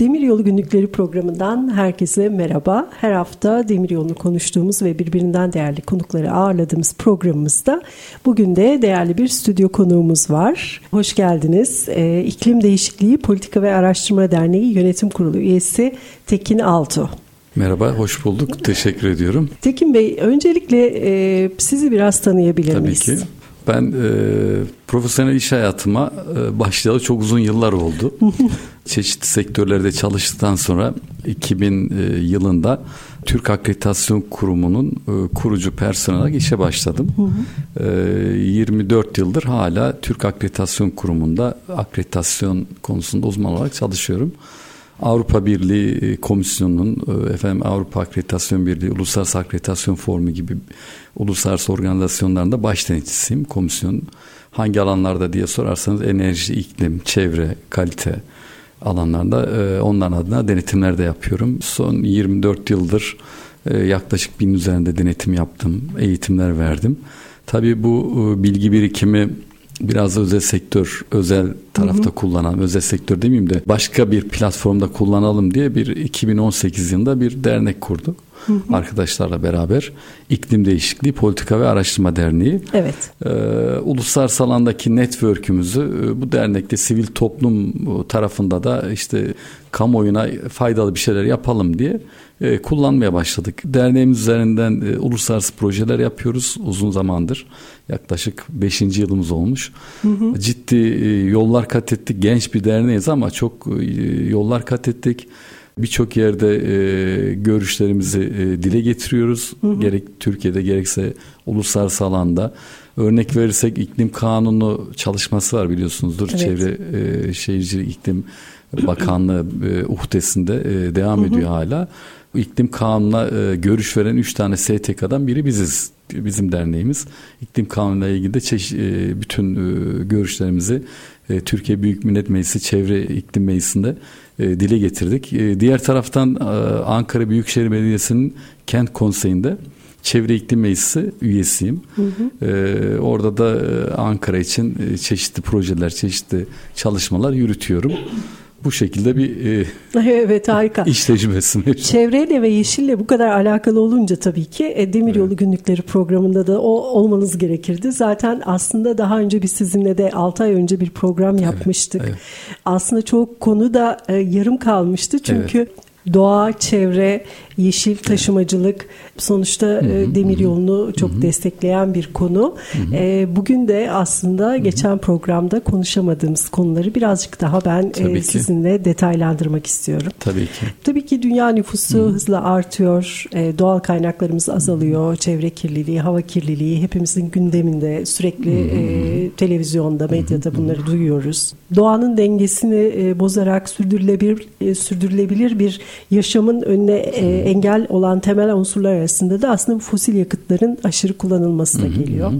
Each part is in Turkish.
Demiryolu Günlükleri programından herkese merhaba. Her hafta demiryolunu konuştuğumuz ve birbirinden değerli konukları ağırladığımız programımızda bugün de değerli bir stüdyo konuğumuz var. Hoş geldiniz. Ee, İklim Değişikliği Politika ve Araştırma Derneği Yönetim Kurulu üyesi Tekin Altu. Merhaba, hoş bulduk. Teşekkür ediyorum. Tekin Bey, öncelikle e, sizi biraz tanıyabilir Tabii miyiz? ki. Ben e, profesyonel iş hayatıma e, başlayalı çok uzun yıllar oldu. Çeşitli sektörlerde çalıştıktan sonra 2000 e, yılında Türk Akreditasyon Kurumu'nun e, kurucu personel olarak işe başladım. E, 24 yıldır hala Türk Akreditasyon Kurumu'nda akreditasyon konusunda uzman olarak çalışıyorum. Avrupa Birliği e, Komisyonu'nun e, efendim Avrupa Akreditasyon Birliği Uluslararası Akreditasyon Forumu gibi uluslararası organizasyonlarında baş denetçisiyim. Komisyon hangi alanlarda diye sorarsanız enerji, iklim, çevre, kalite alanlarında e, onların adına denetimler de yapıyorum. Son 24 yıldır yaklaşık bin üzerinde denetim yaptım, eğitimler verdim. Tabii bu bilgi birikimi biraz özel sektör, özel tarafta hı hı. kullanan, özel sektör demeyeyim de başka bir platformda kullanalım diye bir 2018 yılında bir dernek kurduk. Hı hı. Arkadaşlarla beraber İklim Değişikliği Politika ve Araştırma Derneği. Evet. Ee, uluslararası alandaki network'ümüzü e, bu dernekte sivil toplum tarafında da işte kamuoyuna faydalı bir şeyler yapalım diye e, kullanmaya başladık. Derneğimiz üzerinden e, uluslararası projeler yapıyoruz uzun zamandır. Yaklaşık 5. yılımız olmuş. Hı hı. Ciddi e, yollar kat ettik. Genç bir derneğiz ama çok e, yollar kat ettik. Birçok yerde e, görüşlerimizi e, dile getiriyoruz. Hı hı. Gerek Türkiye'de gerekse uluslararası alanda. Örnek verirsek iklim kanunu çalışması var biliyorsunuzdur. Evet. Çevre e, Şehircilik İklim Bakanlığı e, uhdesinde e, devam hı hı. ediyor hala iklim kanununa e, görüş veren 3 tane STK'dan biri biziz. Bizim derneğimiz. İklim kanunuyla ilgili de çeşit, e, bütün e, görüşlerimizi e, Türkiye Büyük Millet Meclisi Çevre İklim Meclisi'nde e, dile getirdik. E, diğer taraftan e, Ankara Büyükşehir Belediyesi'nin Kent Konseyi'nde Çevre İklim Meclisi üyesiyim. Hı hı. Ee, orada da e, Ankara için e, çeşitli projeler, çeşitli çalışmalar yürütüyorum bu şekilde bir e, evet harika iş tecrübesi mevcut. Çevreyle ve yeşille bu kadar alakalı olunca tabii ki e, Demiryolu evet. Günlükleri programında da o olmanız gerekirdi. Zaten aslında daha önce biz sizinle de 6 ay önce bir program yapmıştık. Evet, evet. Aslında çok konu da e, yarım kalmıştı çünkü evet doğa, çevre, yeşil taşımacılık sonuçta e, demir yolunu çok hı. destekleyen bir konu. E, bugün de aslında hı hı. geçen programda konuşamadığımız konuları birazcık daha ben e, sizinle detaylandırmak istiyorum. Tabii ki. Tabii ki dünya nüfusu hı. hızla artıyor. E, doğal kaynaklarımız azalıyor. Hı. Çevre kirliliği, hava kirliliği hepimizin gündeminde sürekli hı hı. E, televizyonda, medyada hı hı. bunları duyuyoruz. Doğanın dengesini e, bozarak sürdürülebilir e, sürdürülebilir bir yaşamın önüne e, engel olan temel unsurlar arasında da aslında fosil yakıtların aşırı kullanılması da geliyor.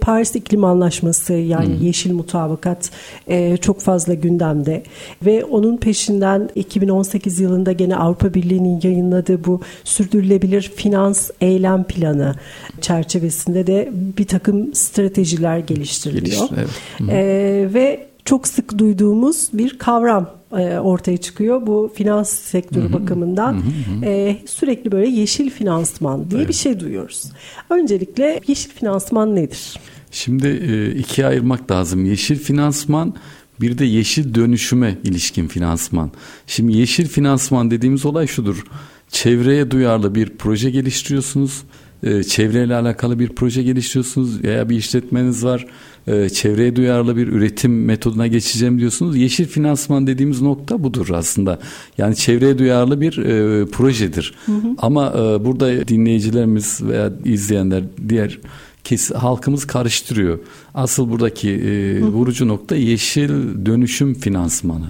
Paris İklim Anlaşması yani yeşil mutabakat e, çok fazla gündemde ve onun peşinden 2018 yılında gene Avrupa Birliği'nin yayınladığı bu sürdürülebilir finans eylem planı çerçevesinde de bir takım stratejiler geliştiriliyor. Geliş, evet. E, ve çok sık duyduğumuz bir kavram e, ortaya çıkıyor. Bu finans sektörü hı hı. bakımından hı hı. E, sürekli böyle yeşil finansman diye evet. bir şey duyuyoruz. Öncelikle yeşil finansman nedir? Şimdi e, ikiye ayırmak lazım. Yeşil finansman bir de yeşil dönüşüme ilişkin finansman. Şimdi yeşil finansman dediğimiz olay şudur. Çevreye duyarlı bir proje geliştiriyorsunuz. E, çevreyle alakalı bir proje geliştiriyorsunuz veya bir işletmeniz var e, çevreye duyarlı bir üretim metoduna geçeceğim diyorsunuz. Yeşil finansman dediğimiz nokta budur aslında. Yani çevreye duyarlı bir e, projedir. Hı hı. Ama e, burada dinleyicilerimiz veya izleyenler diğer kes, halkımız karıştırıyor. Asıl buradaki e, vurucu nokta yeşil dönüşüm finansmanı.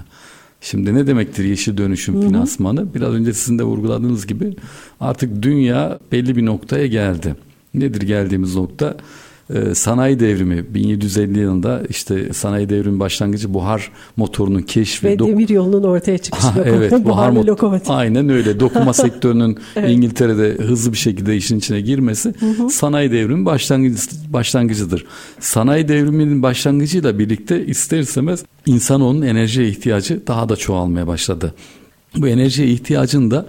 Şimdi ne demektir yeşil dönüşüm Hı-hı. finansmanı? Biraz önce sizin de vurguladığınız gibi artık dünya belli bir noktaya geldi. Nedir geldiğimiz nokta? Ee, sanayi devrimi 1750 yılında işte sanayi devrimi başlangıcı buhar motorunun keşfi. Ve demir yolunun ortaya çıkışı. Ha, evet buhar motor. Aynen öyle. Dokuma sektörünün evet. İngiltere'de hızlı bir şekilde işin içine girmesi hı hı. sanayi devrimi başlangıcı, başlangıcıdır. Sanayi devriminin başlangıcıyla birlikte ister istemez insanoğlunun enerjiye ihtiyacı daha da çoğalmaya başladı. Bu enerjiye ihtiyacın da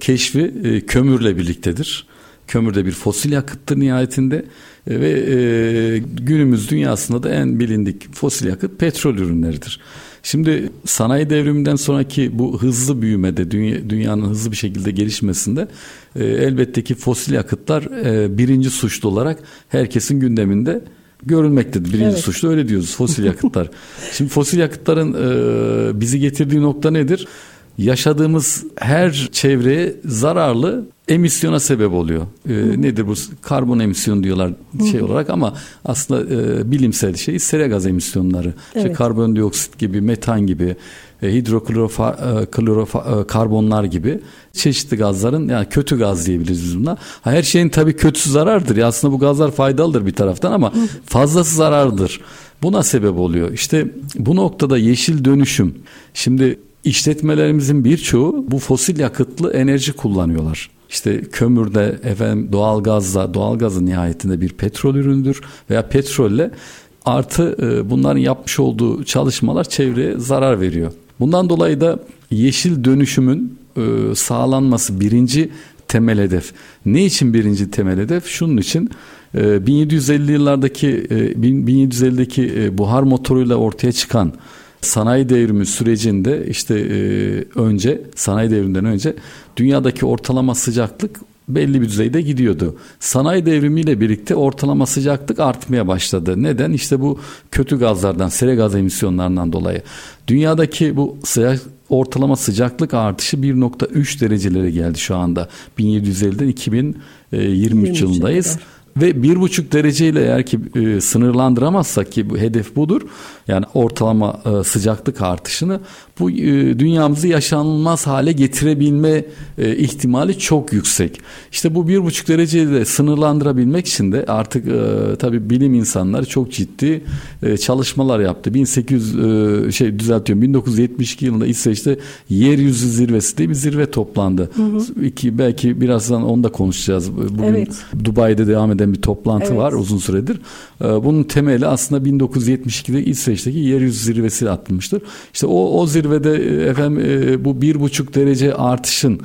keşfi e, kömürle birliktedir. Kömür de bir fosil yakıttır nihayetinde ve e, günümüz dünyasında da en bilindik fosil yakıt petrol ürünleridir. Şimdi sanayi devriminden sonraki bu hızlı büyümede dünya, dünyanın hızlı bir şekilde gelişmesinde e, elbette ki fosil yakıtlar e, birinci suçlu olarak herkesin gündeminde görülmektedir. Birinci evet. suçlu öyle diyoruz fosil yakıtlar. Şimdi fosil yakıtların e, bizi getirdiği nokta nedir? Yaşadığımız her çevreye zararlı emisyona sebep oluyor. E, nedir bu? Karbon emisyonu diyorlar şey olarak ama aslında e, bilimsel şey sera gaz emisyonları. Evet. İşte karbondioksit gibi, metan gibi, e, hidroklorokarbonlar e, e, gibi çeşitli gazların yani kötü gaz diyebiliriz biz buna. Her şeyin tabii kötüsü zarardır. Ya aslında bu gazlar faydalıdır bir taraftan ama fazlası zarardır. Buna sebep oluyor. İşte bu noktada yeşil dönüşüm. Şimdi işletmelerimizin birçoğu bu fosil yakıtlı enerji kullanıyorlar. İşte kömürde efendim doğalgazla doğalgazın nihayetinde bir petrol üründür veya petrolle artı e, bunların yapmış olduğu çalışmalar çevreye zarar veriyor. Bundan dolayı da yeşil dönüşümün e, sağlanması birinci temel hedef. Ne için birinci temel hedef? Şunun için 1750 e, yıllardaki 1750'deki buhar motoruyla ortaya çıkan sanayi devrimi sürecinde işte önce sanayi devriminden önce dünyadaki ortalama sıcaklık belli bir düzeyde gidiyordu. Sanayi devrimiyle birlikte ortalama sıcaklık artmaya başladı. Neden? İşte bu kötü gazlardan, sera gaz emisyonlarından dolayı. Dünyadaki bu sıcak, ortalama sıcaklık artışı 1.3 derecelere geldi şu anda. 1750'den 2023 yılındayız. Kadar ve bir buçuk dereceyle eğer ki e, sınırlandıramazsak ki bu hedef budur yani ortalama e, sıcaklık artışını bu e, dünyamızı yaşanılmaz hale getirebilme e, ihtimali çok yüksek. İşte bu bir buçuk dereceyle sınırlandırabilmek için de artık e, tabii bilim insanları çok ciddi e, çalışmalar yaptı. 1800 e, şey düzeltiyorum 1972 yılında İsveç'te yeryüzü zirvesi diye bir zirve toplandı. Hı hı. İki, belki birazdan onu da konuşacağız. Bugün evet. Dubai'de devam eden bir toplantı evet. var uzun süredir. E, bunun temeli aslında 1972'de İsveç'teki yeryüzü zirvesi atılmıştır. İşte o, o zirvede e, efendim e, bu bir buçuk derece artışın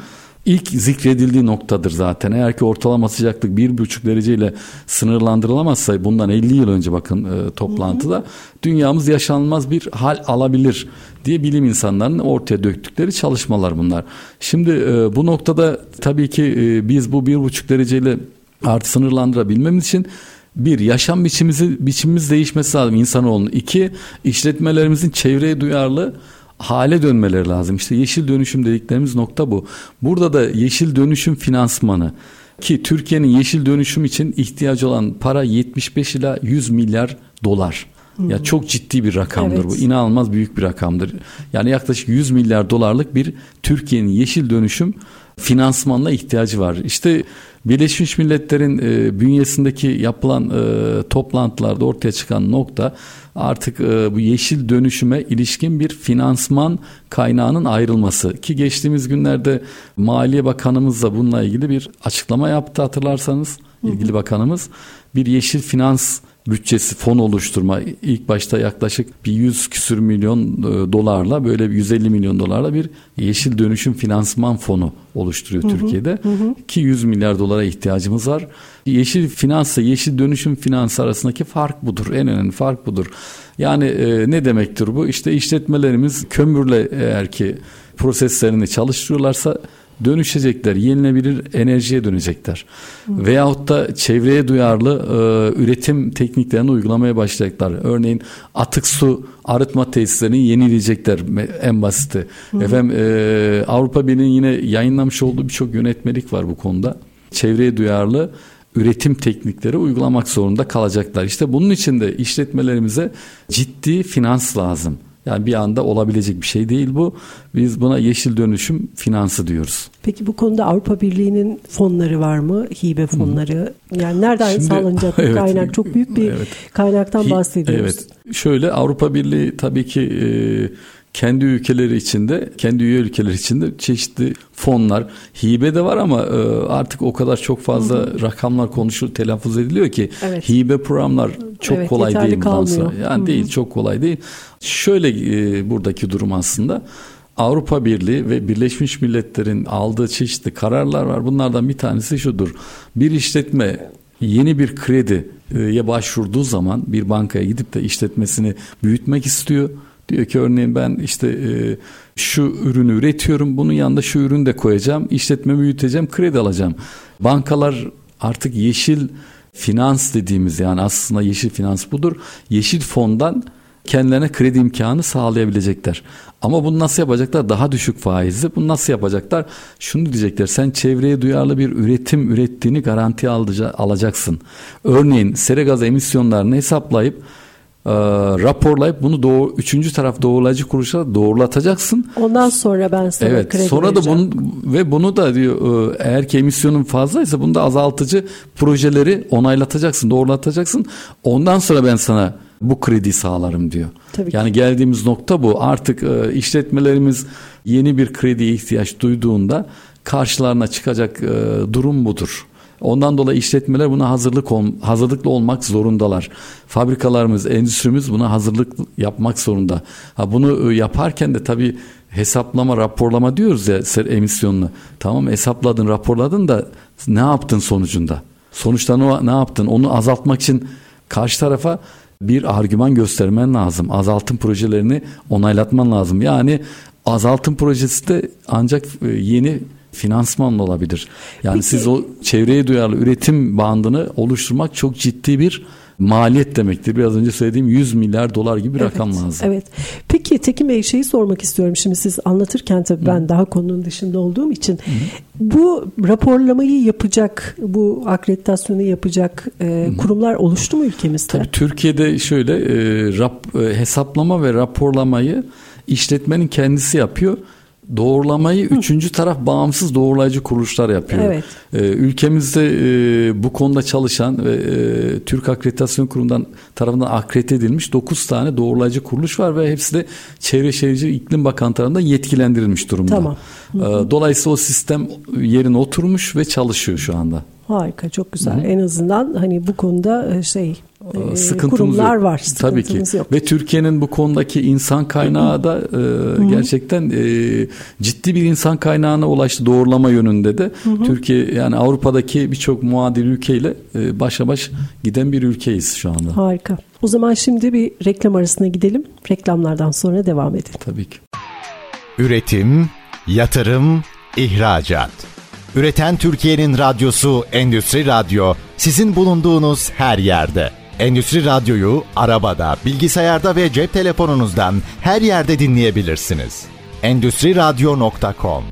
ilk zikredildiği noktadır zaten. Eğer ki ortalama sıcaklık bir buçuk dereceyle sınırlandırılamazsa bundan 50 yıl önce bakın e, toplantıda hı hı. dünyamız yaşanılmaz bir hal alabilir diye bilim insanlarının ortaya döktükleri çalışmalar bunlar. Şimdi e, bu noktada tabii ki e, biz bu bir buçuk dereceyle artı sınırlandırabilmemiz için bir, yaşam biçimimizi, biçimimiz değişmesi lazım insanoğlunun. İki, işletmelerimizin çevreye duyarlı hale dönmeleri lazım. İşte yeşil dönüşüm dediklerimiz nokta bu. Burada da yeşil dönüşüm finansmanı ki Türkiye'nin yeşil dönüşüm için ihtiyacı olan para 75 ila 100 milyar dolar. Hmm. Ya çok ciddi bir rakamdır evet. bu. İnanılmaz büyük bir rakamdır. Yani yaklaşık 100 milyar dolarlık bir Türkiye'nin yeşil dönüşüm finansmanla ihtiyacı var. İşte Birleşmiş Milletler'in e, bünyesindeki yapılan e, toplantılarda ortaya çıkan nokta artık e, bu yeşil dönüşüme ilişkin bir finansman kaynağının ayrılması. Ki geçtiğimiz günlerde Maliye Bakanımız da bununla ilgili bir açıklama yaptı hatırlarsanız. İlgili bakanımız. Bir yeşil finans bütçesi fon oluşturma ilk başta yaklaşık bir 100 küsür milyon e, dolarla böyle 150 milyon dolarla bir yeşil dönüşüm finansman fonu oluşturuyor hı hı, Türkiye'de hı. ki 100 milyar dolara ihtiyacımız var. Yeşil finansla yeşil dönüşüm finansı arasındaki fark budur. En önemli fark budur. Yani e, ne demektir bu? İşte işletmelerimiz kömürle eğer ki proseslerini çalıştırıyorlarsa dönüşecekler, yenilebilir enerjiye dönecekler. Hı. Veyahut da çevreye duyarlı e, üretim tekniklerini uygulamaya başlayacaklar. Örneğin atık su arıtma tesislerini yenileyecekler en basiti. Hı. Efendim e, Avrupa Birliği'nin yine yayınlamış olduğu birçok yönetmelik var bu konuda. Çevreye duyarlı üretim teknikleri uygulamak zorunda kalacaklar. İşte bunun için de işletmelerimize ciddi finans lazım. Yani bir anda olabilecek bir şey değil bu. Biz buna yeşil dönüşüm finansı diyoruz. Peki bu konuda Avrupa Birliği'nin fonları var mı? Hibe fonları. Yani nereden Şimdi, sağlanacak bu evet, kaynak? Çok büyük bir evet. kaynaktan bahsediyoruz. Evet. Şöyle Avrupa Birliği tabii ki e, kendi ülkeleri içinde, kendi üye ülkeleri içinde çeşitli fonlar, hibe de var ama e, artık o kadar çok fazla hı hı. rakamlar konuşul, telaffuz ediliyor ki evet. hibe programlar çok evet, kolay değil bundan sonra. Yani değil, çok kolay değil. Şöyle e, buradaki durum aslında. Avrupa Birliği ve Birleşmiş Milletler'in aldığı çeşitli kararlar var. Bunlardan bir tanesi şudur. Bir işletme yeni bir krediye başvurduğu zaman bir bankaya gidip de işletmesini büyütmek istiyor Diyor ki örneğin ben işte e, şu ürünü üretiyorum bunun yanında şu ürünü de koyacağım işletme büyüteceğim kredi alacağım. Bankalar artık yeşil finans dediğimiz yani aslında yeşil finans budur. Yeşil fondan kendilerine kredi imkanı sağlayabilecekler. Ama bunu nasıl yapacaklar? Daha düşük faizli. Bunu nasıl yapacaklar? Şunu diyecekler. Sen çevreye duyarlı bir üretim ürettiğini garanti alacaksın. Örneğin sera gaz emisyonlarını hesaplayıp e, raporlayıp bunu doğu, üçüncü taraf doğrulayıcı kuruluşa doğrulatacaksın. Ondan sonra ben sana evet, kredi sonra vereceğim. da bunu ve bunu da diyor e, eğer ki emisyonun fazlaysa bunu da azaltıcı projeleri onaylatacaksın, doğrulatacaksın. Ondan sonra ben sana bu kredi sağlarım diyor. Tabii yani ki. geldiğimiz nokta bu. Artık e, işletmelerimiz yeni bir krediye ihtiyaç duyduğunda karşılarına çıkacak e, durum budur. Ondan dolayı işletmeler buna hazırlık ol, hazırlıklı olmak zorundalar. Fabrikalarımız, endüstrimiz buna hazırlık yapmak zorunda. Ha bunu e, yaparken de tabii hesaplama, raporlama diyoruz ya emisyonunu. Tamam hesapladın, raporladın da ne yaptın sonucunda? Sonuçta ne, yaptın? Onu azaltmak için karşı tarafa bir argüman göstermen lazım. Azaltım projelerini onaylatman lazım. Yani azaltım projesi de ancak e, yeni finansmanla olabilir. Yani Peki. siz o çevreye duyarlı üretim bandını oluşturmak çok ciddi bir maliyet demektir. Biraz önce söylediğim 100 milyar dolar gibi bir evet, rakam lazım. Evet. Peki Tekin Bey şeyi sormak istiyorum. Şimdi siz anlatırken tabii ben daha konunun dışında olduğum için Hı. bu raporlamayı yapacak, bu akreditasyonu yapacak e, kurumlar oluştu mu ülkemizde? Tabii Türkiye'de şöyle e, rap, e, hesaplama ve raporlamayı işletmenin kendisi yapıyor doğrulamayı Hı. üçüncü taraf bağımsız doğrulayıcı kuruluşlar yapıyor. Evet. Ee, ülkemizde e, bu konuda çalışan ve e, Türk Akreditasyon Kurumu'ndan tarafından akredite edilmiş 9 tane doğrulayıcı kuruluş var ve hepsi de Çevre Şehircilik İklim Bakan tarafından yetkilendirilmiş durumda. Tamam. Hı hı. Ee, dolayısıyla o sistem yerine oturmuş ve çalışıyor şu anda. Harika çok güzel. Hı-hı. En azından hani bu konuda e, şey e, sıkıntımız kurumlar yok. var. Tabii ki. Yok. Ve Türkiye'nin bu konudaki insan kaynağı da e, gerçekten e, ciddi bir insan kaynağına ulaştı doğrulama yönünde de. Hı-hı. Türkiye yani Avrupa'daki birçok muadil ülkeyle e, başa baş giden bir ülkeyiz şu anda. Harika. O zaman şimdi bir reklam arasına gidelim. Reklamlardan sonra devam edelim. Tabii ki. Üretim, yatırım, ihracat. Üreten Türkiye'nin radyosu Endüstri Radyo sizin bulunduğunuz her yerde. Endüstri Radyo'yu arabada, bilgisayarda ve cep telefonunuzdan her yerde dinleyebilirsiniz. Endüstri Radyo.com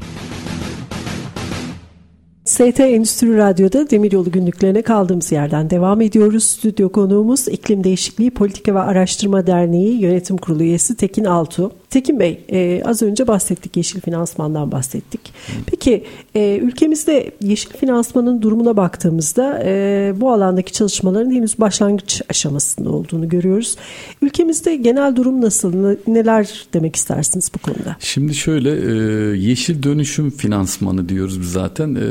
ST Endüstri Radyo'da Demiryolu günlüklerine kaldığımız yerden devam ediyoruz. Stüdyo konuğumuz İklim Değişikliği Politika ve Araştırma Derneği Yönetim Kurulu üyesi Tekin Altu. Tekin Bey e, az önce bahsettik yeşil finansmandan bahsettik. Peki e, ülkemizde yeşil finansmanın durumuna baktığımızda e, bu alandaki çalışmaların henüz başlangıç aşamasında olduğunu görüyoruz. Ülkemizde genel durum nasıl? Neler demek istersiniz bu konuda? Şimdi şöyle e, yeşil dönüşüm finansmanı diyoruz biz zaten. E,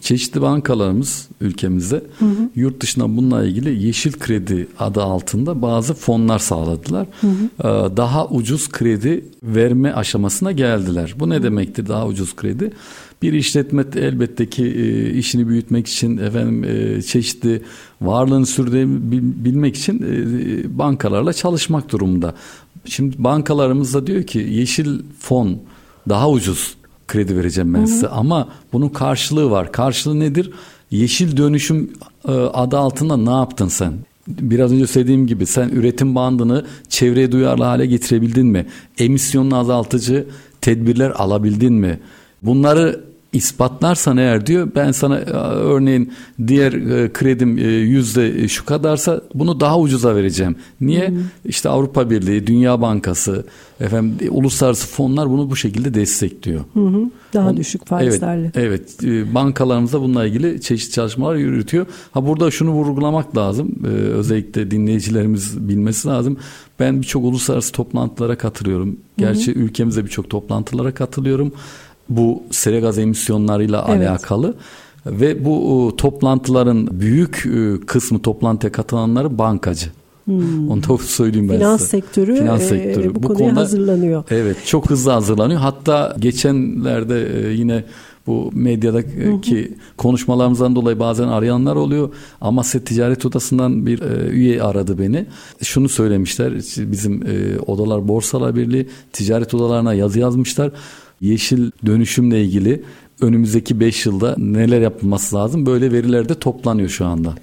çeşitli bankalarımız ülkemizde hı hı. yurt dışına bununla ilgili yeşil kredi adı altında bazı fonlar sağladılar. Hı hı. E, daha ucuz kredi verme aşamasına geldiler. Bu ne demektir daha ucuz kredi? Bir işletme elbette ki e, işini büyütmek için efendim e, çeşitli varlığını sürdürebilmek için e, bankalarla çalışmak durumunda. Şimdi bankalarımız da diyor ki yeşil fon daha ucuz kredi vereceğim ben size ama bunun karşılığı var. Karşılığı nedir? Yeşil dönüşüm e, adı altında ne yaptın sen? Biraz önce söylediğim gibi sen üretim bandını çevreye duyarlı hale getirebildin mi? Emisyonunu azaltıcı tedbirler alabildin mi? Bunları ispatlarsan eğer diyor ben sana e, örneğin diğer e, kredim e, yüzde şu kadarsa bunu daha ucuza vereceğim. Niye? Hı hı. İşte Avrupa Birliği, Dünya Bankası, efendim uluslararası fonlar bunu bu şekilde destekliyor. Hı hı. Daha On, düşük faizlerle. Evet, evet. Bankalarımızda bununla ilgili çeşitli çalışmalar yürütüyor. Ha burada şunu vurgulamak lazım. Ee, özellikle dinleyicilerimiz bilmesi lazım. Ben birçok uluslararası toplantılara katılıyorum. Gerçi hı hı. ülkemizde birçok toplantılara katılıyorum bu sera gaz emisyonlarıyla evet. alakalı ve bu toplantıların büyük kısmı toplantıya katılanları bankacı. Hmm. Onu da söyleyeyim ben Finans size. Sektörü, Finans sektörü e, bu, bu konuya konuda, hazırlanıyor. Evet çok hızlı hazırlanıyor. Hatta geçenlerde e, yine bu medyadaki hı hı. konuşmalarımızdan dolayı bazen arayanlar oluyor. Amasya Ticaret Odası'ndan bir e, üye aradı beni. Şunu söylemişler bizim e, Odalar Borsalar Birliği ticaret odalarına yazı yazmışlar yeşil dönüşümle ilgili önümüzdeki 5 yılda neler yapılması lazım böyle veriler de toplanıyor şu anda.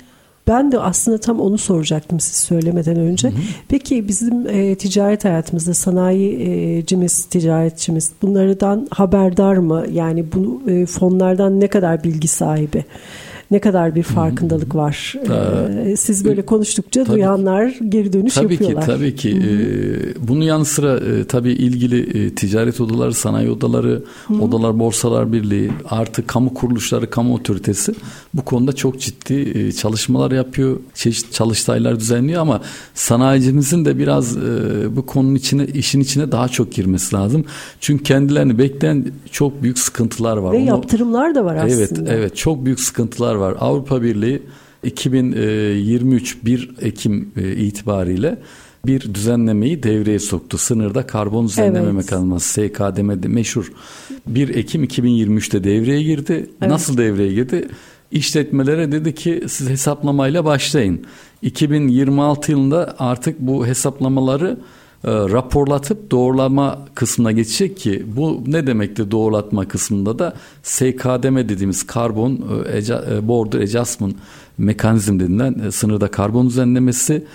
Ben de aslında tam onu soracaktım siz söylemeden önce. Hı hı. Peki bizim e, ticaret hayatımızda sanayicimiz, ticaretçimiz bunlardan haberdar mı? Yani bu e, fonlardan ne kadar bilgi sahibi? Ne kadar bir farkındalık var. Ee, Siz böyle konuştukça tabii, duyanlar geri dönüş tabii yapıyorlar. Ki, tabii ki. Ee, bunun yanı sıra e, tabii ilgili e, ticaret odaları, sanayi odaları, Hı-hı. odalar, borsalar birliği, artı kamu kuruluşları, kamu otoritesi bu konuda çok ciddi e, çalışmalar yapıyor. Çeşitli çalıştaylar düzenliyor ama sanayicimizin de biraz e, bu konunun içine, işin içine daha çok girmesi lazım. Çünkü kendilerini bekleyen çok büyük sıkıntılar var. Ve Onu, yaptırımlar da var aslında. Evet, evet çok büyük sıkıntılar var. Avrupa Birliği 2023 1 Ekim e, itibariyle bir düzenlemeyi devreye soktu. Sınırda karbon düzenleme evet. mekanizması SKDM meşhur. 1 Ekim 2023'te devreye girdi. Evet. Nasıl devreye girdi? İşletmelere dedi ki siz hesaplamayla başlayın. 2026 yılında artık bu hesaplamaları e, raporlatıp doğrulama kısmına geçecek ki bu ne demektir doğrulatma kısmında da SKDM dediğimiz karbon e, e, border adjustment mekanizm denilen e, sınırda karbon düzenlemesi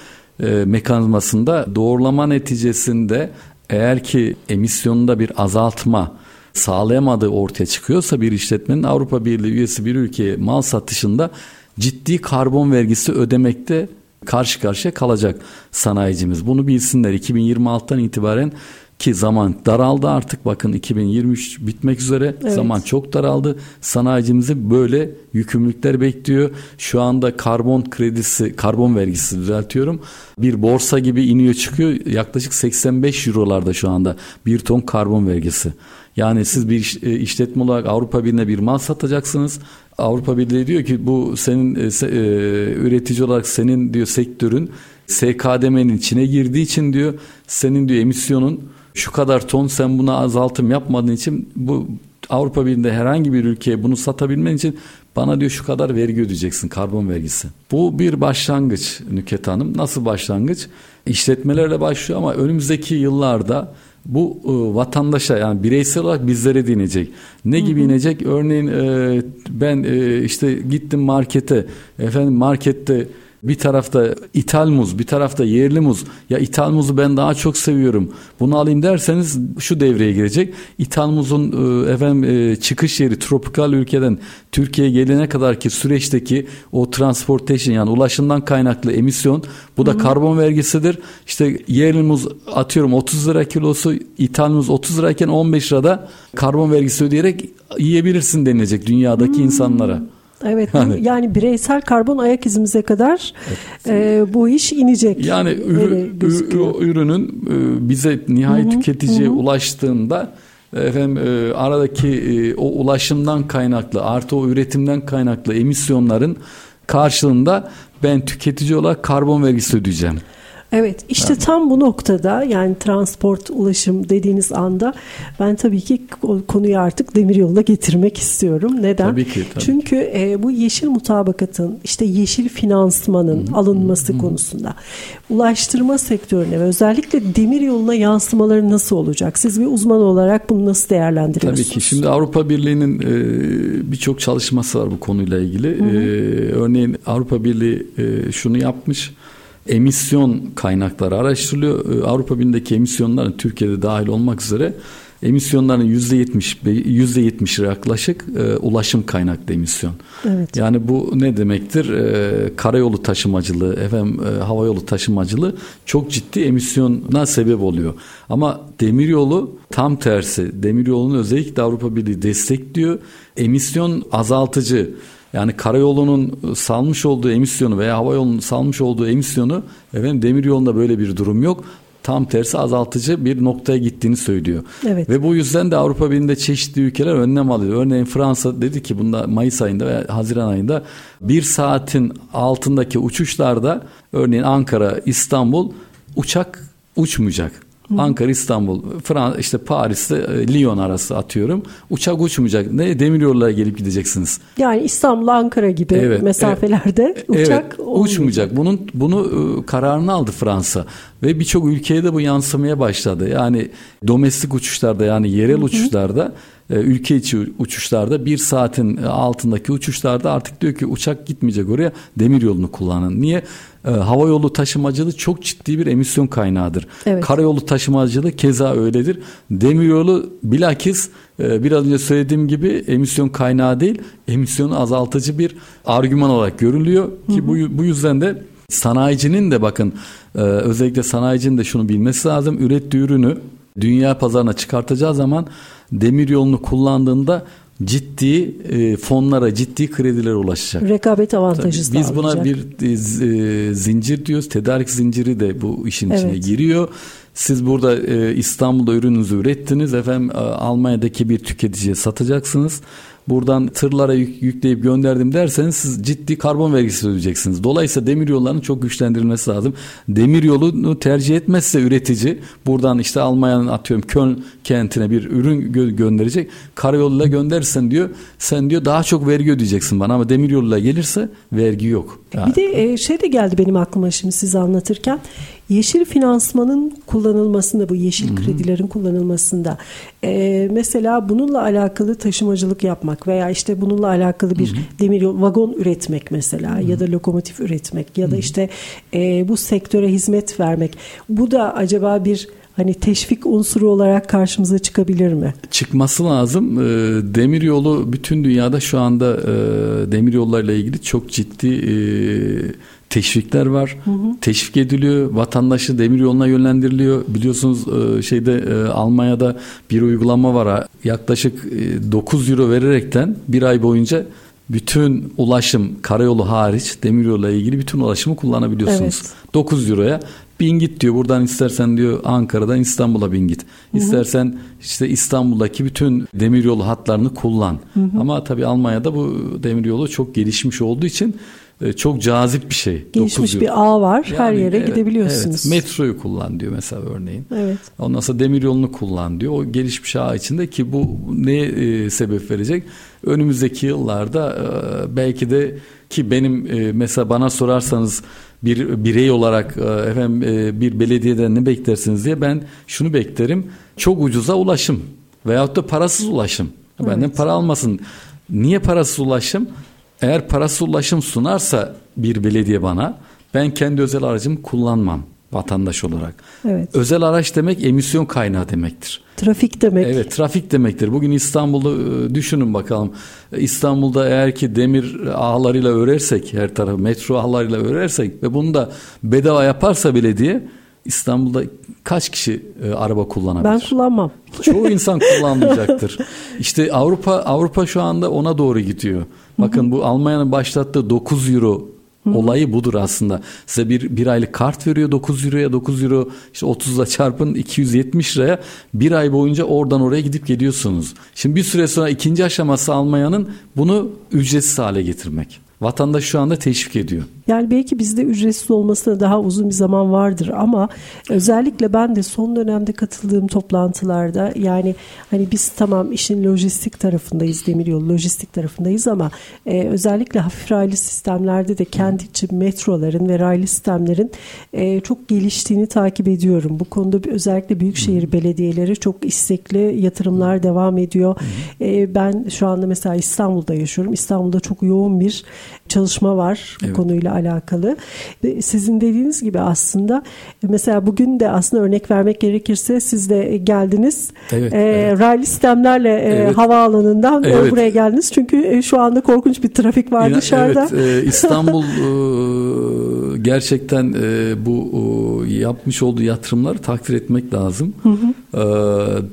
e, mekanizmasında doğrulama neticesinde eğer ki emisyonunda bir azaltma sağlayamadığı ortaya çıkıyorsa bir işletmenin Avrupa Birliği üyesi bir ülkeye mal satışında ciddi karbon vergisi ödemekte karşı karşıya kalacak sanayicimiz. Bunu bilsinler 2026'dan itibaren ki zaman daraldı artık bakın 2023 bitmek üzere evet. zaman çok daraldı. Sanayicimizi böyle yükümlülükler bekliyor. Şu anda karbon kredisi, karbon vergisi düzeltiyorum. Bir borsa gibi iniyor çıkıyor. Yaklaşık 85 eurolarda şu anda bir ton karbon vergisi. Yani siz bir e, işletme olarak Avrupa Birliği'ne bir mal satacaksınız. Avrupa Birliği diyor ki bu senin e, e, üretici olarak senin diyor sektörün SKDM'nin içine girdiği için diyor senin diyor emisyonun şu kadar ton sen buna azaltım yapmadığın için bu Avrupa Birliği'nde herhangi bir ülkeye bunu satabilmen için bana diyor şu kadar vergi ödeyeceksin karbon vergisi. Bu bir başlangıç Nüket Hanım. Nasıl başlangıç? İşletmelerle başlıyor ama önümüzdeki yıllarda bu e, vatandaşa yani bireysel olarak bizlere dinecek. Ne gibi hı hı. inecek? Örneğin e, ben e, işte gittim markete. Efendim markette bir tarafta ithal muz, bir tarafta yerli muz. Ya ithal muzu ben daha çok seviyorum. Bunu alayım derseniz şu devreye girecek. İthal muzun e, efendim e, çıkış yeri tropikal ülkeden Türkiye'ye gelene kadar ki süreçteki o transportation yani ulaşımdan kaynaklı emisyon bu da Hı-hı. karbon vergisidir. İşte yerli muz atıyorum 30 lira kilosu, ithal muz 30 lirayken 15 lirada karbon vergisi ödeyerek yiyebilirsin denilecek dünyadaki Hı-hı. insanlara. Evet yani, yani bireysel karbon ayak izimize kadar evet. e, bu iş inecek. Yani ürü, ürünün e, bize nihai tüketiciye hı. ulaştığında efendim e, aradaki e, o ulaşımdan kaynaklı artı o üretimden kaynaklı emisyonların karşılığında ben tüketici olarak karbon vergisi ödeyeceğim. Evet işte tam bu noktada yani transport ulaşım dediğiniz anda ben tabii ki konuyu artık demir yoluna getirmek istiyorum. Neden? Tabii ki. Tabii. Çünkü e, bu yeşil mutabakatın işte yeşil finansmanın Hı-hı. alınması Hı-hı. konusunda ulaştırma sektörüne ve özellikle demir yoluna yansımaları nasıl olacak? Siz bir uzman olarak bunu nasıl değerlendiriyorsunuz? Tabii ki. Şimdi Avrupa Birliği'nin e, birçok çalışması var bu konuyla ilgili. E, örneğin Avrupa Birliği e, şunu yapmış emisyon kaynakları araştırılıyor. Ee, Avrupa Birliği'ndeki emisyonların Türkiye'de dahil olmak üzere emisyonların %70 %70 yaklaşık e, ulaşım kaynaklı emisyon. Evet. Yani bu ne demektir? E, karayolu taşımacılığı, efendim e, havayolu taşımacılığı çok ciddi emisyona sebep oluyor. Ama demiryolu tam tersi. Demiryolunu özellikle Avrupa Birliği destekliyor. Emisyon azaltıcı yani karayolunun salmış olduğu emisyonu veya havayolunun salmış olduğu emisyonu efendim demiryolunda böyle bir durum yok tam tersi azaltıcı bir noktaya gittiğini söylüyor. Evet. Ve bu yüzden de Avrupa Birliği'nde çeşitli ülkeler önlem alıyor. Örneğin Fransa dedi ki bunda Mayıs ayında ve Haziran ayında bir saatin altındaki uçuşlarda örneğin Ankara, İstanbul uçak uçmayacak. Ankara İstanbul Fransa işte Paris'te e, Lyon arası atıyorum. Uçak uçmayacak. Ne demiryollara gelip gideceksiniz. Yani İstanbul Ankara gibi evet, mesafelerde evet, uçak evet, uçmayacak. Bunun bunu e, kararını aldı Fransa ve birçok ülkeye de bu yansımaya başladı. Yani domestik uçuşlarda yani yerel Hı-hı. uçuşlarda e, ülke içi uçuşlarda bir saatin altındaki uçuşlarda artık diyor ki uçak gitmeyecek oraya demir yolunu kullanın. Niye? E, hava yolu taşımacılığı çok ciddi bir emisyon kaynağıdır. Evet. Karayolu taşımacılığı keza öyledir. Demir yolu bilakis e, biraz önce söylediğim gibi emisyon kaynağı değil, emisyonu azaltıcı bir argüman olarak görülüyor ki hı hı. bu bu yüzden de sanayicinin de bakın özellikle sanayicinin de şunu bilmesi lazım. Ürettiği ürünü dünya pazarına çıkartacağı zaman demir yolunu kullandığında ciddi e, fonlara, ciddi kredilere ulaşacak. Rekabet avantajı Tabii, Biz buna bir e, e, zincir diyoruz. Tedarik zinciri de bu işin evet. içine giriyor. Siz burada e, İstanbul'da ürününüzü ürettiniz. Efendim e, Almanya'daki bir tüketiciye satacaksınız buradan tırlara yük, yükleyip gönderdim derseniz siz ciddi karbon vergisi ödeyeceksiniz. Dolayısıyla demir yollarının çok güçlendirilmesi lazım. Demir yolunu tercih etmezse üretici buradan işte Almanya'nın atıyorum Köln kentine bir ürün gö- gönderecek. Karayoluyla gönderirsen diyor sen diyor daha çok vergi ödeyeceksin bana ama demir yoluyla gelirse vergi yok. Bir de e, şey de geldi benim aklıma şimdi size anlatırken. Yeşil finansmanın kullanılmasında bu yeşil Hı-hı. kredilerin kullanılmasında e, mesela bununla alakalı taşımacılık yapmak veya işte bununla alakalı bir Hı-hı. demir yol vagon üretmek mesela Hı-hı. ya da lokomotif üretmek ya da işte e, bu sektöre hizmet vermek bu da acaba bir hani teşvik unsuru olarak karşımıza çıkabilir mi? Çıkması lazım. E, demir yolu bütün dünyada şu anda e, demir yollarıyla ilgili çok ciddi e, teşvikler var. Hı hı. Teşvik ediliyor. Vatandaşı demir yoluna yönlendiriliyor. Biliyorsunuz e, şeyde e, Almanya'da bir uygulama var. Yaklaşık 9 e, euro vererekten bir ay boyunca bütün ulaşım karayolu hariç demiryolu ile ilgili bütün ulaşımı kullanabiliyorsunuz. Evet. 9 euroya bin git diyor. Buradan istersen diyor Ankara'dan İstanbul'a bin git. İstersen hı hı. işte İstanbul'daki bütün demiryolu hatlarını kullan. Hı hı. Ama tabii Almanya'da bu demiryolu çok gelişmiş olduğu için çok cazip bir şey. Gelişmiş bir ağ var. Yani, Her yere evet, gidebiliyorsunuz. Evet, metroyu kullan diyor mesela örneğin. Evet. Ondan sonra demir yolunu kullan diyor. O gelişmiş ağ içinde ki bu ne e, sebep verecek? Önümüzdeki yıllarda e, belki de ki benim e, mesela bana sorarsanız bir birey olarak e, efendim e, bir belediyeden ne beklersiniz diye ben şunu beklerim. Çok ucuza ulaşım veyahut da parasız ulaşım. Evet. Benden para almasın. Niye parasız ulaşım? Eğer parasız ulaşım sunarsa bir belediye bana ben kendi özel aracımı kullanmam vatandaş olarak. Evet. Özel araç demek emisyon kaynağı demektir. Trafik demek. Evet trafik demektir. Bugün İstanbul'u e, düşünün bakalım. İstanbul'da eğer ki demir ağlarıyla örersek her tarafı metro ağlarıyla örersek ve bunu da bedava yaparsa belediye İstanbul'da kaç kişi e, araba kullanabilir? Ben kullanmam. Çoğu insan kullanmayacaktır. İşte Avrupa Avrupa şu anda ona doğru gidiyor. Bakın bu Almanya'nın başlattığı 9 euro Olayı budur aslında. Size bir, bir aylık kart veriyor 9 euroya 9 euro işte 30'la çarpın 270 liraya bir ay boyunca oradan oraya gidip geliyorsunuz. Şimdi bir süre sonra ikinci aşaması Almanya'nın bunu ücretsiz hale getirmek. Vatandaş şu anda teşvik ediyor. Yani belki bizde ücretsiz olmasına daha uzun bir zaman vardır ama özellikle ben de son dönemde katıldığım toplantılarda yani hani biz tamam işin lojistik tarafındayız demiryolu lojistik tarafındayız ama e, özellikle hafif raylı sistemlerde de kendi için metroların ve raylı sistemlerin e, çok geliştiğini takip ediyorum. Bu konuda özellikle büyükşehir belediyeleri çok istekli yatırımlar devam ediyor. E, ben şu anda mesela İstanbul'da yaşıyorum. İstanbul'da çok yoğun bir çalışma var bu evet. konuyla alakalı. Sizin dediğiniz gibi aslında mesela bugün de aslında örnek vermek gerekirse siz de geldiniz. Evet, e, evet. Raylı sistemlerle e, evet. havaalanından evet. buraya geldiniz. Çünkü şu anda korkunç bir trafik var İnan, dışarıda. Evet, e, İstanbul e, gerçekten e, bu e, yapmış olduğu yatırımları takdir etmek lazım. Hı hı. E,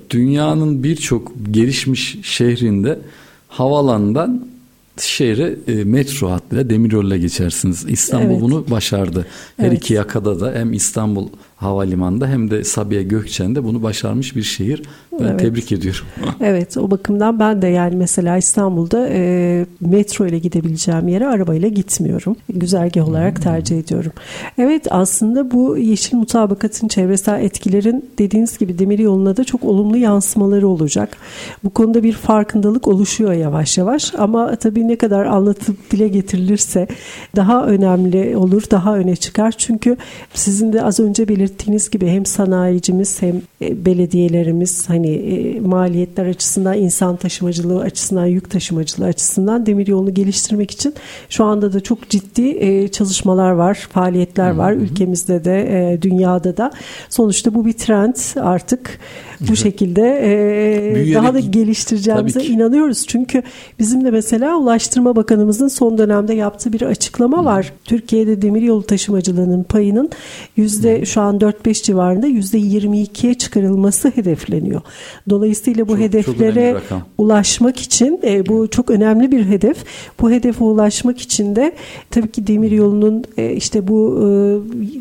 dünyanın birçok gelişmiş şehrinde havalandan şehre e, metro hattıyla demiryoluyla geçersiniz. İstanbul evet. bunu başardı. Her evet. iki yakada da hem İstanbul Havalimanı'nda hem de Sabiha Gökçen'de bunu başarmış bir şehir. Ben evet. tebrik ediyorum. evet o bakımdan ben de yani mesela İstanbul'da e, metro ile gidebileceğim yere arabayla gitmiyorum. Güzergah olarak hmm. tercih ediyorum. Evet aslında bu yeşil mutabakatın çevresel etkilerin dediğiniz gibi demir yoluna da çok olumlu yansımaları olacak. Bu konuda bir farkındalık oluşuyor yavaş yavaş ama tabii ne kadar anlatıp dile getirilirse daha önemli olur, daha öne çıkar. Çünkü sizin de az önce belirttiğiniz belirttiğiniz gibi hem sanayicimiz hem e, belediyelerimiz hani e, maliyetler açısından insan taşımacılığı açısından yük taşımacılığı açısından demir yolunu geliştirmek için şu anda da çok ciddi e, çalışmalar var, faaliyetler var ülkemizde de dünyada da. Sonuçta bu bir trend artık bu şekilde e, daha da geliştireceğimize inanıyoruz. Çünkü bizim de mesela Ulaştırma Bakanımızın son dönemde yaptığı bir açıklama var. Türkiye'de demiryolu taşımacılığının payının yüzde şu an 4-5 civarında yüzde 22'ye çıkarılması hedefleniyor. Dolayısıyla bu çok, hedeflere çok ulaşmak için e, bu çok önemli bir hedef. Bu hedefe ulaşmak için de tabii ki demiryolunun e, işte bu e,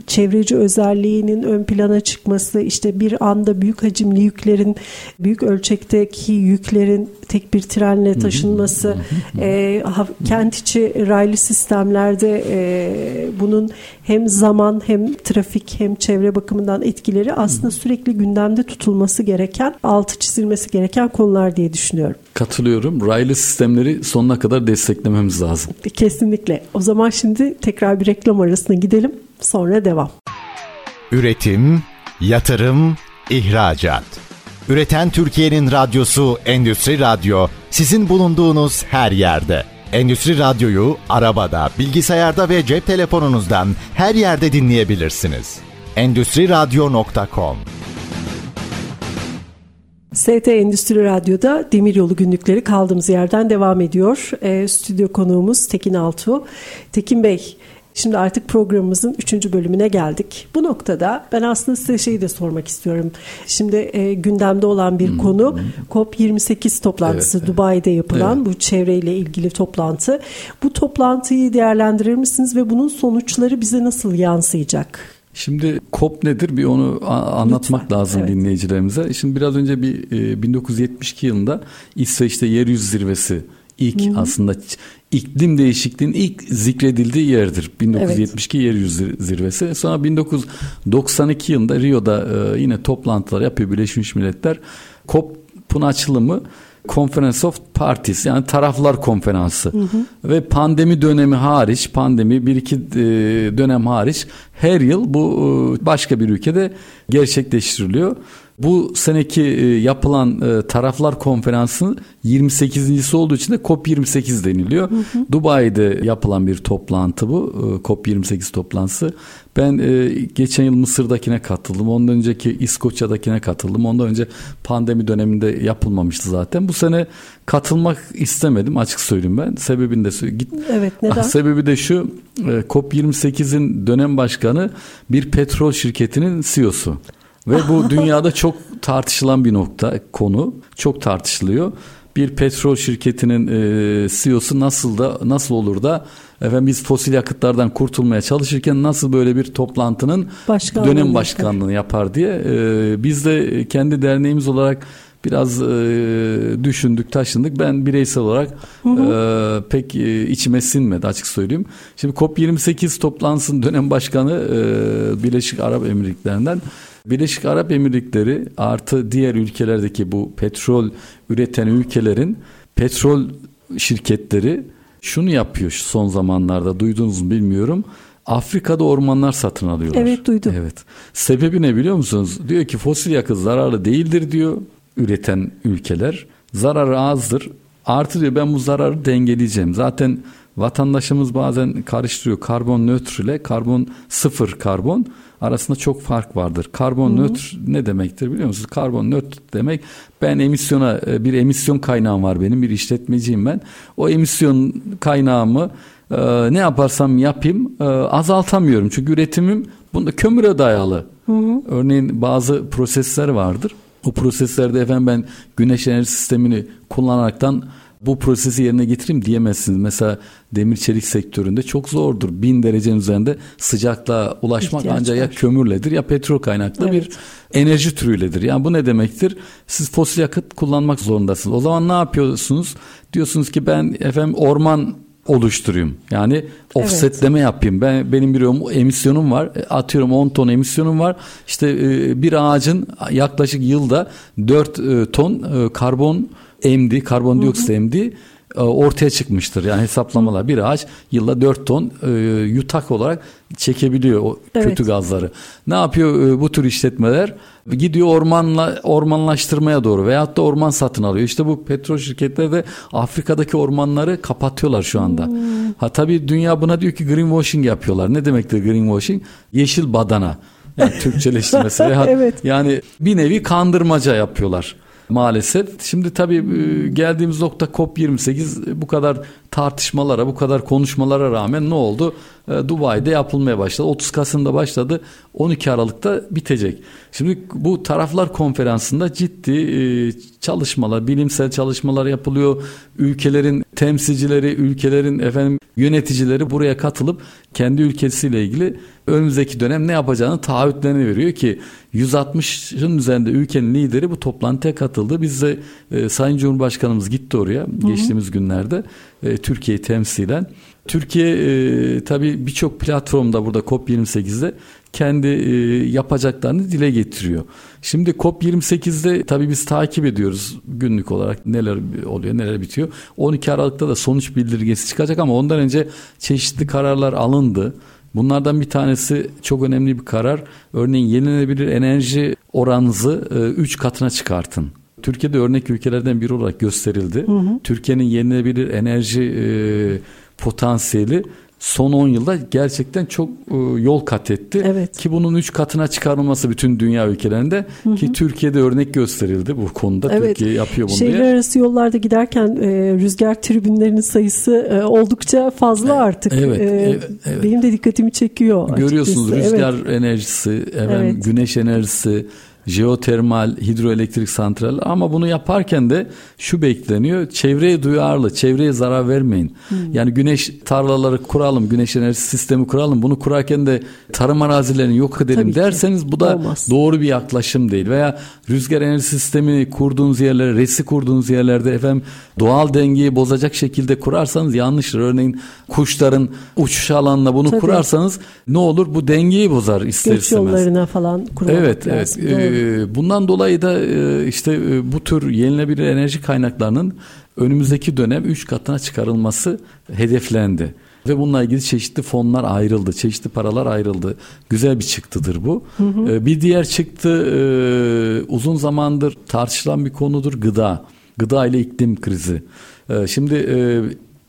çevreci özelliğinin ön plana çıkması, işte bir anda büyük hacimli yüklerin büyük ölçekteki yüklerin tek bir trenle taşınması, e, kent içi raylı sistemlerde e, bunun hem zaman hem trafik hem çevre bakımından etkileri aslında sürekli gündemde tutulması gereken, altı çizilmesi gereken konular diye düşünüyorum. Katılıyorum. Raylı sistemleri sonuna kadar desteklememiz lazım. Kesinlikle. O zaman şimdi tekrar bir reklam arasına gidelim. Sonra devam. Üretim, yatırım, ihracat. Üreten Türkiye'nin radyosu Endüstri Radyo sizin bulunduğunuz her yerde. Endüstri Radyo'yu arabada, bilgisayarda ve cep telefonunuzdan her yerde dinleyebilirsiniz. Endüstri Radyo.com ST Endüstri Radyo'da Demiryolu günlükleri kaldığımız yerden devam ediyor. E, stüdyo konuğumuz Tekin Altuğ. Tekin Bey, Şimdi artık programımızın üçüncü bölümüne geldik. Bu noktada ben aslında size şeyi de sormak istiyorum. Şimdi e, gündemde olan bir hmm. konu COP28 toplantısı evet, Dubai'de yapılan evet. bu çevreyle ilgili toplantı. Bu toplantıyı değerlendirir misiniz ve bunun sonuçları bize nasıl yansıyacak? Şimdi COP nedir bir onu anlatmak Lütfen, lazım evet. dinleyicilerimize. Şimdi biraz önce bir 1972 e, yılında İsveç'te yeryüzü zirvesi ilk Hı-hı. aslında iklim değişikliğinin ilk zikredildiği yerdir. 1972 evet. yeryüzü zirvesi. Sonra 1992 yılında Rio'da e, yine toplantılar yapıyor Birleşmiş Milletler. COP'un açılımı Conference of Parties yani taraflar konferansı hı hı. ve pandemi dönemi hariç pandemi bir iki e, dönem hariç her yıl bu e, başka bir ülkede gerçekleştiriliyor. Bu seneki e, yapılan e, taraflar konferansı 28.si olduğu için de COP28 deniliyor. Hı hı. Dubai'de yapılan bir toplantı bu. E, COP28 toplantısı. Ben geçen yıl Mısır'dakine katıldım. Ondan önceki İskoçya'dakine katıldım. Ondan önce pandemi döneminde yapılmamıştı zaten. Bu sene katılmak istemedim açık söyleyeyim ben. Sebebini de git. Evet neden? Sebebi de şu. COP28'in dönem başkanı bir petrol şirketinin CEO'su. Ve bu dünyada çok tartışılan bir nokta konu. Çok tartışılıyor. Bir petrol şirketinin e, CEO'su nasıl da nasıl olur da efendim biz fosil yakıtlardan kurtulmaya çalışırken nasıl böyle bir toplantının Başkanlığı dönem başkanlığını yapar diye e, biz de kendi derneğimiz olarak biraz e, düşündük, taşındık. Ben bireysel olarak hı hı. E, pek e, içime sinmedi açık söyleyeyim. Şimdi COP28 toplantısının dönem başkanı e, Birleşik Arap Emirlikleri'nden Birleşik Arap Emirlikleri artı diğer ülkelerdeki bu petrol üreten ülkelerin petrol şirketleri şunu yapıyor şu son zamanlarda duydunuz mu bilmiyorum. Afrika'da ormanlar satın alıyorlar. Evet duydum. Evet. Sebebi ne biliyor musunuz? Diyor ki fosil yakıt zararlı değildir diyor üreten ülkeler. Zararı azdır. Artı diyor ben bu zararı dengeleyeceğim. Zaten vatandaşımız bazen karıştırıyor karbon nötr ile karbon sıfır karbon arasında çok fark vardır. Karbon Hı-hı. nötr ne demektir biliyor musunuz? Karbon nötr demek ben emisyona e, bir emisyon kaynağım var benim bir işletmeciyim ben. O emisyon kaynağımı e, ne yaparsam yapayım e, azaltamıyorum. Çünkü üretimim bunda kömüre dayalı. Hı hı. Örneğin bazı prosesler vardır. O proseslerde efendim ben güneş enerji sistemini kullanaraktan bu prosesi yerine getireyim diyemezsiniz. Mesela demir çelik sektöründe çok zordur. Bin derecenin üzerinde sıcaklığa ulaşmak İhtiyaç ancak var. ya kömürledir ya petrol kaynaklı evet. bir enerji türüyledir. Yani bu ne demektir? Siz fosil yakıt kullanmak zorundasınız. O zaman ne yapıyorsunuz? Diyorsunuz ki ben efendim orman oluşturayım. Yani offsetleme evet. yapayım. Ben benim bir emisyonum var. E, atıyorum 10 ton emisyonum var. İşte e, bir ağacın yaklaşık yılda 4 e, ton karbon emdi, karbondioksit emdi ortaya çıkmıştır. Yani hesaplamalar bir ağaç yılda 4 ton e, yutak olarak çekebiliyor o evet. kötü gazları. Ne yapıyor e, bu tür işletmeler? Gidiyor ormanla ormanlaştırmaya doğru veyahut da orman satın alıyor. İşte bu petrol şirketleri de Afrika'daki ormanları kapatıyorlar şu anda. Hmm. Ha tabii dünya buna diyor ki greenwashing yapıyorlar. Ne demektir greenwashing? Yeşil badana. Yani Türkçeleştirmesi. evet. Yani bir nevi kandırmaca yapıyorlar maalesef. Şimdi tabii e, geldiğimiz nokta COP28 bu kadar tartışmalara, bu kadar konuşmalara rağmen ne oldu? E, Dubai'de yapılmaya başladı. 30 Kasım'da başladı. 12 Aralık'ta bitecek. Şimdi bu taraflar konferansında ciddi e, çalışmalar, bilimsel çalışmalar yapılıyor. Ülkelerin temsilcileri, ülkelerin efendim yöneticileri buraya katılıp kendi ülkesiyle ilgili önümüzdeki dönem ne yapacağını taahhütlerini veriyor ki 160'ın üzerinde ülkenin lideri bu toplantıya katıldı. Biz de e, Sayın Cumhurbaşkanımız gitti oraya Hı-hı. geçtiğimiz günlerde e, Türkiye'yi temsilen. Türkiye e, tabii birçok platformda burada COP28'de kendi e, yapacaklarını dile getiriyor. Şimdi COP28'de tabii biz takip ediyoruz günlük olarak neler oluyor neler bitiyor. 12 Aralık'ta da sonuç bildirgesi çıkacak ama ondan önce çeşitli kararlar alındı. Bunlardan bir tanesi çok önemli bir karar. Örneğin yenilenebilir enerji oranınızı 3 e, katına çıkartın. Türkiye'de örnek ülkelerden biri olarak gösterildi. Türkiye'nin yenilenebilir enerji e, potansiyeli son 10 yılda gerçekten çok e, yol kat etti. Evet. Ki bunun 3 katına çıkarılması bütün dünya ülkelerinde hı hı. ki Türkiye'de örnek gösterildi bu konuda. Evet. Türkiye yapıyor bunu Şehirler diye. arası yollarda giderken e, rüzgar tribünlerinin sayısı e, oldukça fazla artık. Evet, e, evet, evet. Benim de dikkatimi çekiyor. Görüyorsunuz açıkçası. rüzgar evet. enerjisi, efendim, evet. güneş enerjisi, jeotermal, hidroelektrik santral ama bunu yaparken de şu bekleniyor. Çevreye duyarlı, çevreye zarar vermeyin. Hmm. Yani güneş tarlaları kuralım, güneş enerji sistemi kuralım. Bunu kurarken de tarım arazilerini yok edelim Tabii derseniz ki. bu da Olmaz. doğru bir yaklaşım değil. Veya rüzgar enerji sistemi kurduğunuz yerlere, resi kurduğunuz yerlerde efendim doğal dengeyi bozacak şekilde kurarsanız yanlıştır. Örneğin kuşların uçuş alanına bunu Tabii. kurarsanız ne olur? Bu dengeyi bozar ister Göç istemez. yollarına falan kurmak evet, lazım. Evet, evet. Ee, bundan dolayı da e, işte e, bu tür yenilenebilir enerji kaynaklarının önümüzdeki dönem 3 katına çıkarılması hedeflendi. Ve bununla ilgili çeşitli fonlar ayrıldı, çeşitli paralar ayrıldı. Güzel bir çıktıdır bu. Hı hı. Ee, bir diğer çıktı e, uzun zamandır tartışılan bir konudur gıda. Gıda ile iklim krizi. Ee, şimdi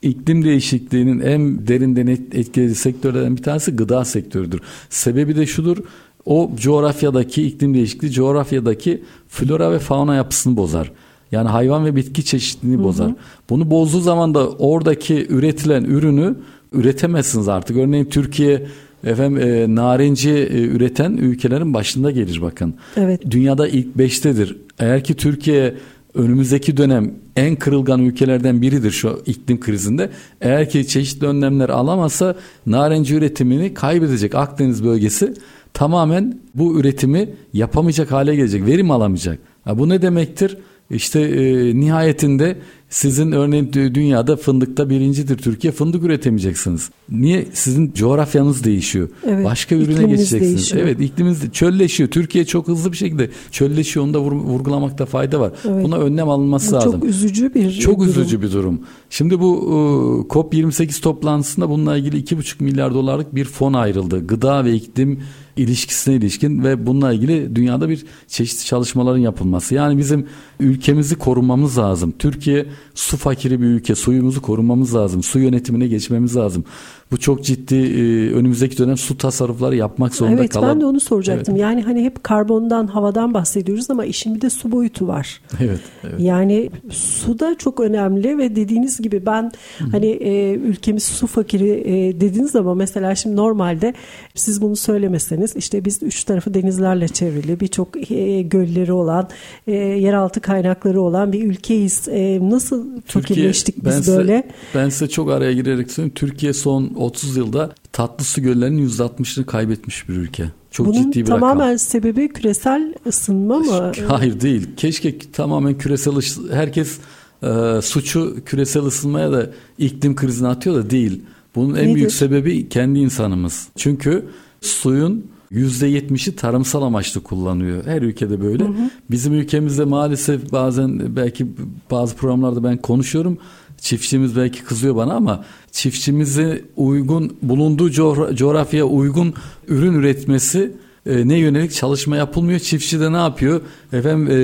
iklim değişikliğinin en derinden etkilediği sektörlerden bir tanesi gıda sektörüdür. Sebebi de şudur o coğrafyadaki iklim değişikliği coğrafyadaki flora ve fauna yapısını bozar. Yani hayvan ve bitki çeşitliliğini hı hı. bozar. Bunu bozduğu zaman da oradaki üretilen ürünü üretemezsiniz artık. Örneğin Türkiye efendim e, narenci e, üreten ülkelerin başında gelir bakın. Evet. Dünyada ilk beştedir. Eğer ki Türkiye önümüzdeki dönem en kırılgan ülkelerden biridir şu iklim krizinde. Eğer ki çeşitli önlemler alamazsa narenci üretimini kaybedecek Akdeniz bölgesi tamamen bu üretimi yapamayacak hale gelecek, verim alamayacak. Ha, bu ne demektir? İşte e, nihayetinde sizin örneğin dünyada fındıkta birincidir Türkiye fındık üretemeyeceksiniz. Niye? Sizin coğrafyanız değişiyor. Evet, Başka ürüne geçeceksiniz. Değişiyor. Evet iklimiz çölleşiyor. Türkiye çok hızlı bir şekilde çölleşiyor. Onu da vurgulamakta fayda var. Evet. Buna önlem alınması bu lazım. Çok üzücü bir Çok durum. üzücü bir durum. Şimdi bu e, COP28 toplantısında bununla ilgili 2,5 milyar dolarlık bir fon ayrıldı. Gıda ve iklim ilişkisine ilişkin ve bununla ilgili dünyada bir çeşitli çalışmaların yapılması. Yani bizim ülkemizi korumamız lazım. Türkiye su fakiri bir ülke. Suyumuzu korumamız lazım. Su yönetimine geçmemiz lazım. Bu çok ciddi e, önümüzdeki dönem su tasarrufları yapmak zorunda evet, kalan. Evet ben de onu soracaktım. Evet. Yani hani hep karbondan, havadan bahsediyoruz ama işin bir de su boyutu var. Evet. evet. Yani su da çok önemli ve dediğiniz gibi ben Hı. hani e, ülkemiz su fakiri e, dediniz ama mesela şimdi normalde siz bunu söylemeseniz işte biz üç tarafı denizlerle çevrili birçok e, gölleri olan e, yeraltı kaynakları olan bir ülkeyiz. E, nasıl Türkiye, fakirleştik biz ben böyle? Size, ben size çok araya girerek söyleyeyim. Türkiye son 30 yılda tatlı su göllerinin %60'ını kaybetmiş bir ülke. Çok Bunun ciddi bir tamamen rakam. sebebi küresel ısınma mı? Hayır değil. Keşke tamamen küresel herkes e, suçu küresel ısınmaya da iklim krizine atıyor da değil. Bunun en Nedir? büyük sebebi kendi insanımız. Çünkü suyun %70'i tarımsal amaçlı kullanıyor. Her ülkede böyle. Hı hı. Bizim ülkemizde maalesef bazen belki bazı programlarda ben konuşuyorum. Çiftçimiz belki kızıyor bana ama çiftçimizi uygun bulunduğu coğrafyaya uygun ürün üretmesi e, ne yönelik çalışma yapılmıyor. Çiftçi de ne yapıyor? Efendim e,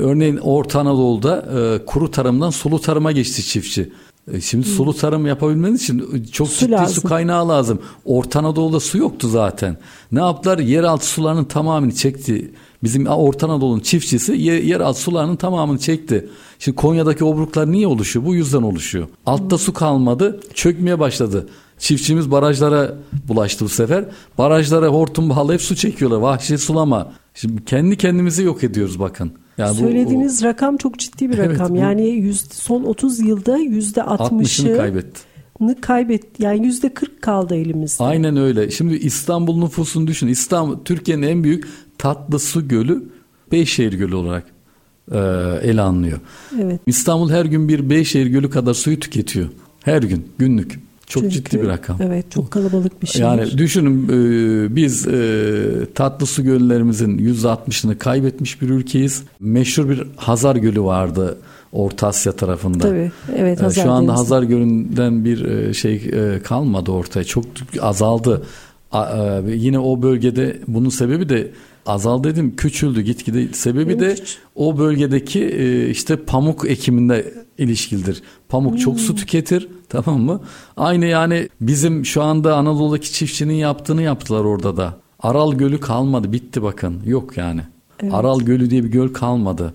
örneğin Orta Anadolu'da e, kuru tarımdan sulu tarıma geçti çiftçi. E, şimdi sulu tarım yapabilmeniz için çok su ciddi lazım. su kaynağı lazım. Orta Anadolu'da su yoktu zaten. Ne yaptılar? Yeraltı sularının tamamını çekti. Bizim Orta Anadolu'nun çiftçisi yer, yeraltı sularının tamamını çekti. Şimdi Konya'daki obruklar niye oluşuyor? Bu yüzden oluşuyor. Altta su kalmadı, çökmeye başladı. Çiftçimiz barajlara bulaştı bu sefer. Barajlara hortum bağlayıp su çekiyorlar. Vahşi sulama. Şimdi kendi kendimizi yok ediyoruz bakın. Yani Söylediğiniz bu, o... rakam çok ciddi bir rakam. Evet, yani yüz, son 30 yılda yüzde 60'ını kaybetti. Kaybet yani yüzde 40 kaldı elimizde. Aynen öyle. Şimdi İstanbul nüfusunu düşün. İstanbul Türkiye'nin en büyük tatlı su gölü Beyşehir Gölü olarak e, ele alınıyor. Evet. İstanbul her gün bir Beyşehir Gölü kadar suyu tüketiyor. Her gün günlük. Çok Çünkü, ciddi bir rakam. Evet çok kalabalık bir şey. Yani düşünün e, biz e, tatlı su göllerimizin %60'ını kaybetmiş bir ülkeyiz. Meşhur bir Hazar Gölü vardı Orta Asya tarafında. Tabii. Evet e, Hazar Şu anda Denizi. Hazar Gölü'nden bir e, şey e, kalmadı ortaya. Çok azaldı. A, e, yine o bölgede bunun sebebi de azal dedim küçüldü gitgide sebebi de o bölgedeki e, işte pamuk ekiminde ilişkilidir. Pamuk hmm. çok su tüketir tamam mı? Aynı yani bizim şu anda Anadolu'daki çiftçinin yaptığını yaptılar orada da. Aral Gölü kalmadı bitti bakın yok yani. Evet. Aral Gölü diye bir göl kalmadı.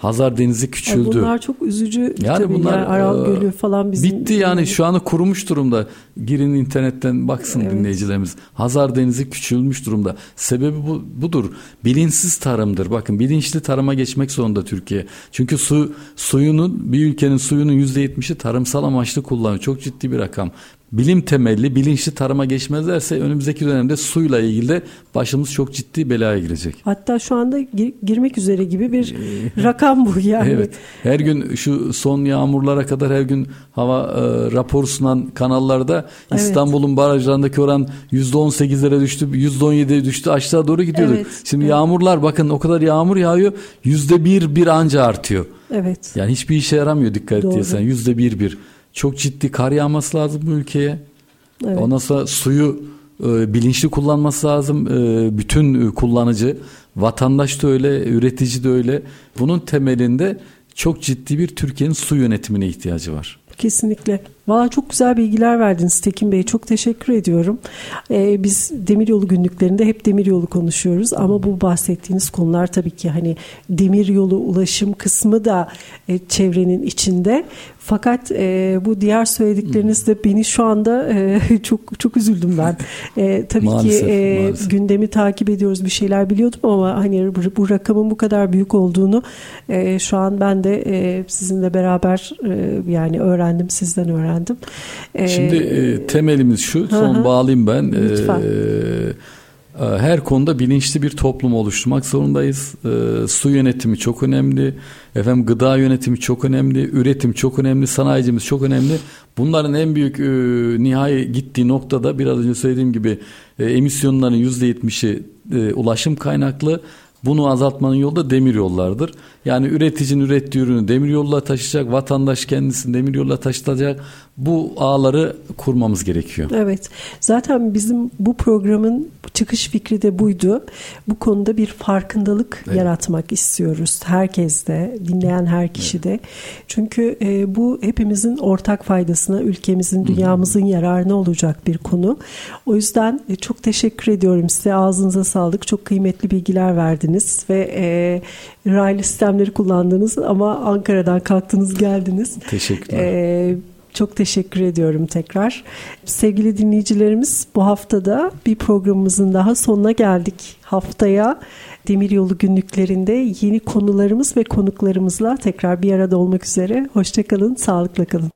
Hazar Denizi küçüldü. Bunlar çok üzücü yani tabii. Bunlar, yani Aral e, Gölü falan bizim... Bitti yani şu anda kurumuş durumda. Girin internetten baksın evet. dinleyicilerimiz. Hazar Denizi küçülmüş durumda. Sebebi bu, budur. Bilinçsiz tarımdır. Bakın bilinçli tarıma geçmek zorunda Türkiye. Çünkü su suyunun bir ülkenin suyunun %70'i tarımsal amaçlı kullanıyor. Çok ciddi bir rakam bilim temelli, bilinçli tarıma geçmezlerse önümüzdeki dönemde suyla ilgili de başımız çok ciddi belaya girecek. Hatta şu anda gir- girmek üzere gibi bir rakam bu yani. Evet. Her gün şu son yağmurlara kadar her gün hava e, rapor sunan kanallarda evet. İstanbul'un barajlarındaki oran %18'lere düştü, %17'ye düştü, aşağı doğru gidiyorduk. Evet. Şimdi evet. yağmurlar bakın o kadar yağmur yağıyor, %1 bir anca artıyor. Evet. Yani hiçbir işe yaramıyor dikkat etsen yüzde bir bir. Çok ciddi kar yağması lazım bu ülkeye. Evet. Ondan sonra suyu e, bilinçli kullanması lazım. E, bütün kullanıcı, vatandaş da öyle, üretici de öyle. Bunun temelinde çok ciddi bir Türkiye'nin su yönetimine ihtiyacı var. Kesinlikle. Valla çok güzel bilgiler verdiniz Tekin Bey. Çok teşekkür ediyorum. Ee, biz demiryolu günlüklerinde hep demiryolu konuşuyoruz ama bu bahsettiğiniz konular tabii ki hani demiryolu ulaşım kısmı da e, çevrenin içinde. Fakat e, bu diğer söyledikleriniz de beni şu anda e, çok çok üzüldüm ben. E, tabii maalesef, ki e, maalesef. gündemi takip ediyoruz bir şeyler biliyordum ama hani bu, bu rakamın bu kadar büyük olduğunu e, şu an ben de e, sizinle beraber e, yani öğrendim sizden öğrendim öğrendim. Ee, Şimdi e, temelimiz şu, son hı. bağlayayım ben. E, Lütfen. E, her konuda bilinçli bir toplum oluşturmak zorundayız. E, su yönetimi çok önemli. Efendim gıda yönetimi çok önemli. Üretim çok önemli. Sanayicimiz çok önemli. Bunların en büyük e, nihai gittiği noktada biraz önce söylediğim gibi e, emisyonların %70'i e, ulaşım kaynaklı. Bunu azaltmanın yolu da demir yollardır. Yani üreticinin ürettiği ürünü demir yolla taşıyacak, vatandaş kendisini demir yolla taşıtacak. Bu ağları kurmamız gerekiyor. Evet. Zaten bizim bu programın çıkış fikri de buydu. Bu konuda bir farkındalık evet. yaratmak istiyoruz. Herkes de, dinleyen her kişi de. Çünkü e, bu hepimizin ortak faydasına, ülkemizin, dünyamızın yararına olacak bir konu. O yüzden e, çok teşekkür ediyorum size. Ağzınıza sağlık. Çok kıymetli bilgiler verdiniz ve e, raylı sistemleri kullandınız ama Ankara'dan kalktınız geldiniz. Teşekkürler. E, çok teşekkür ediyorum tekrar. Sevgili dinleyicilerimiz bu haftada bir programımızın daha sonuna geldik. Haftaya Demiryolu günlüklerinde yeni konularımız ve konuklarımızla tekrar bir arada olmak üzere. Hoşçakalın, sağlıkla kalın.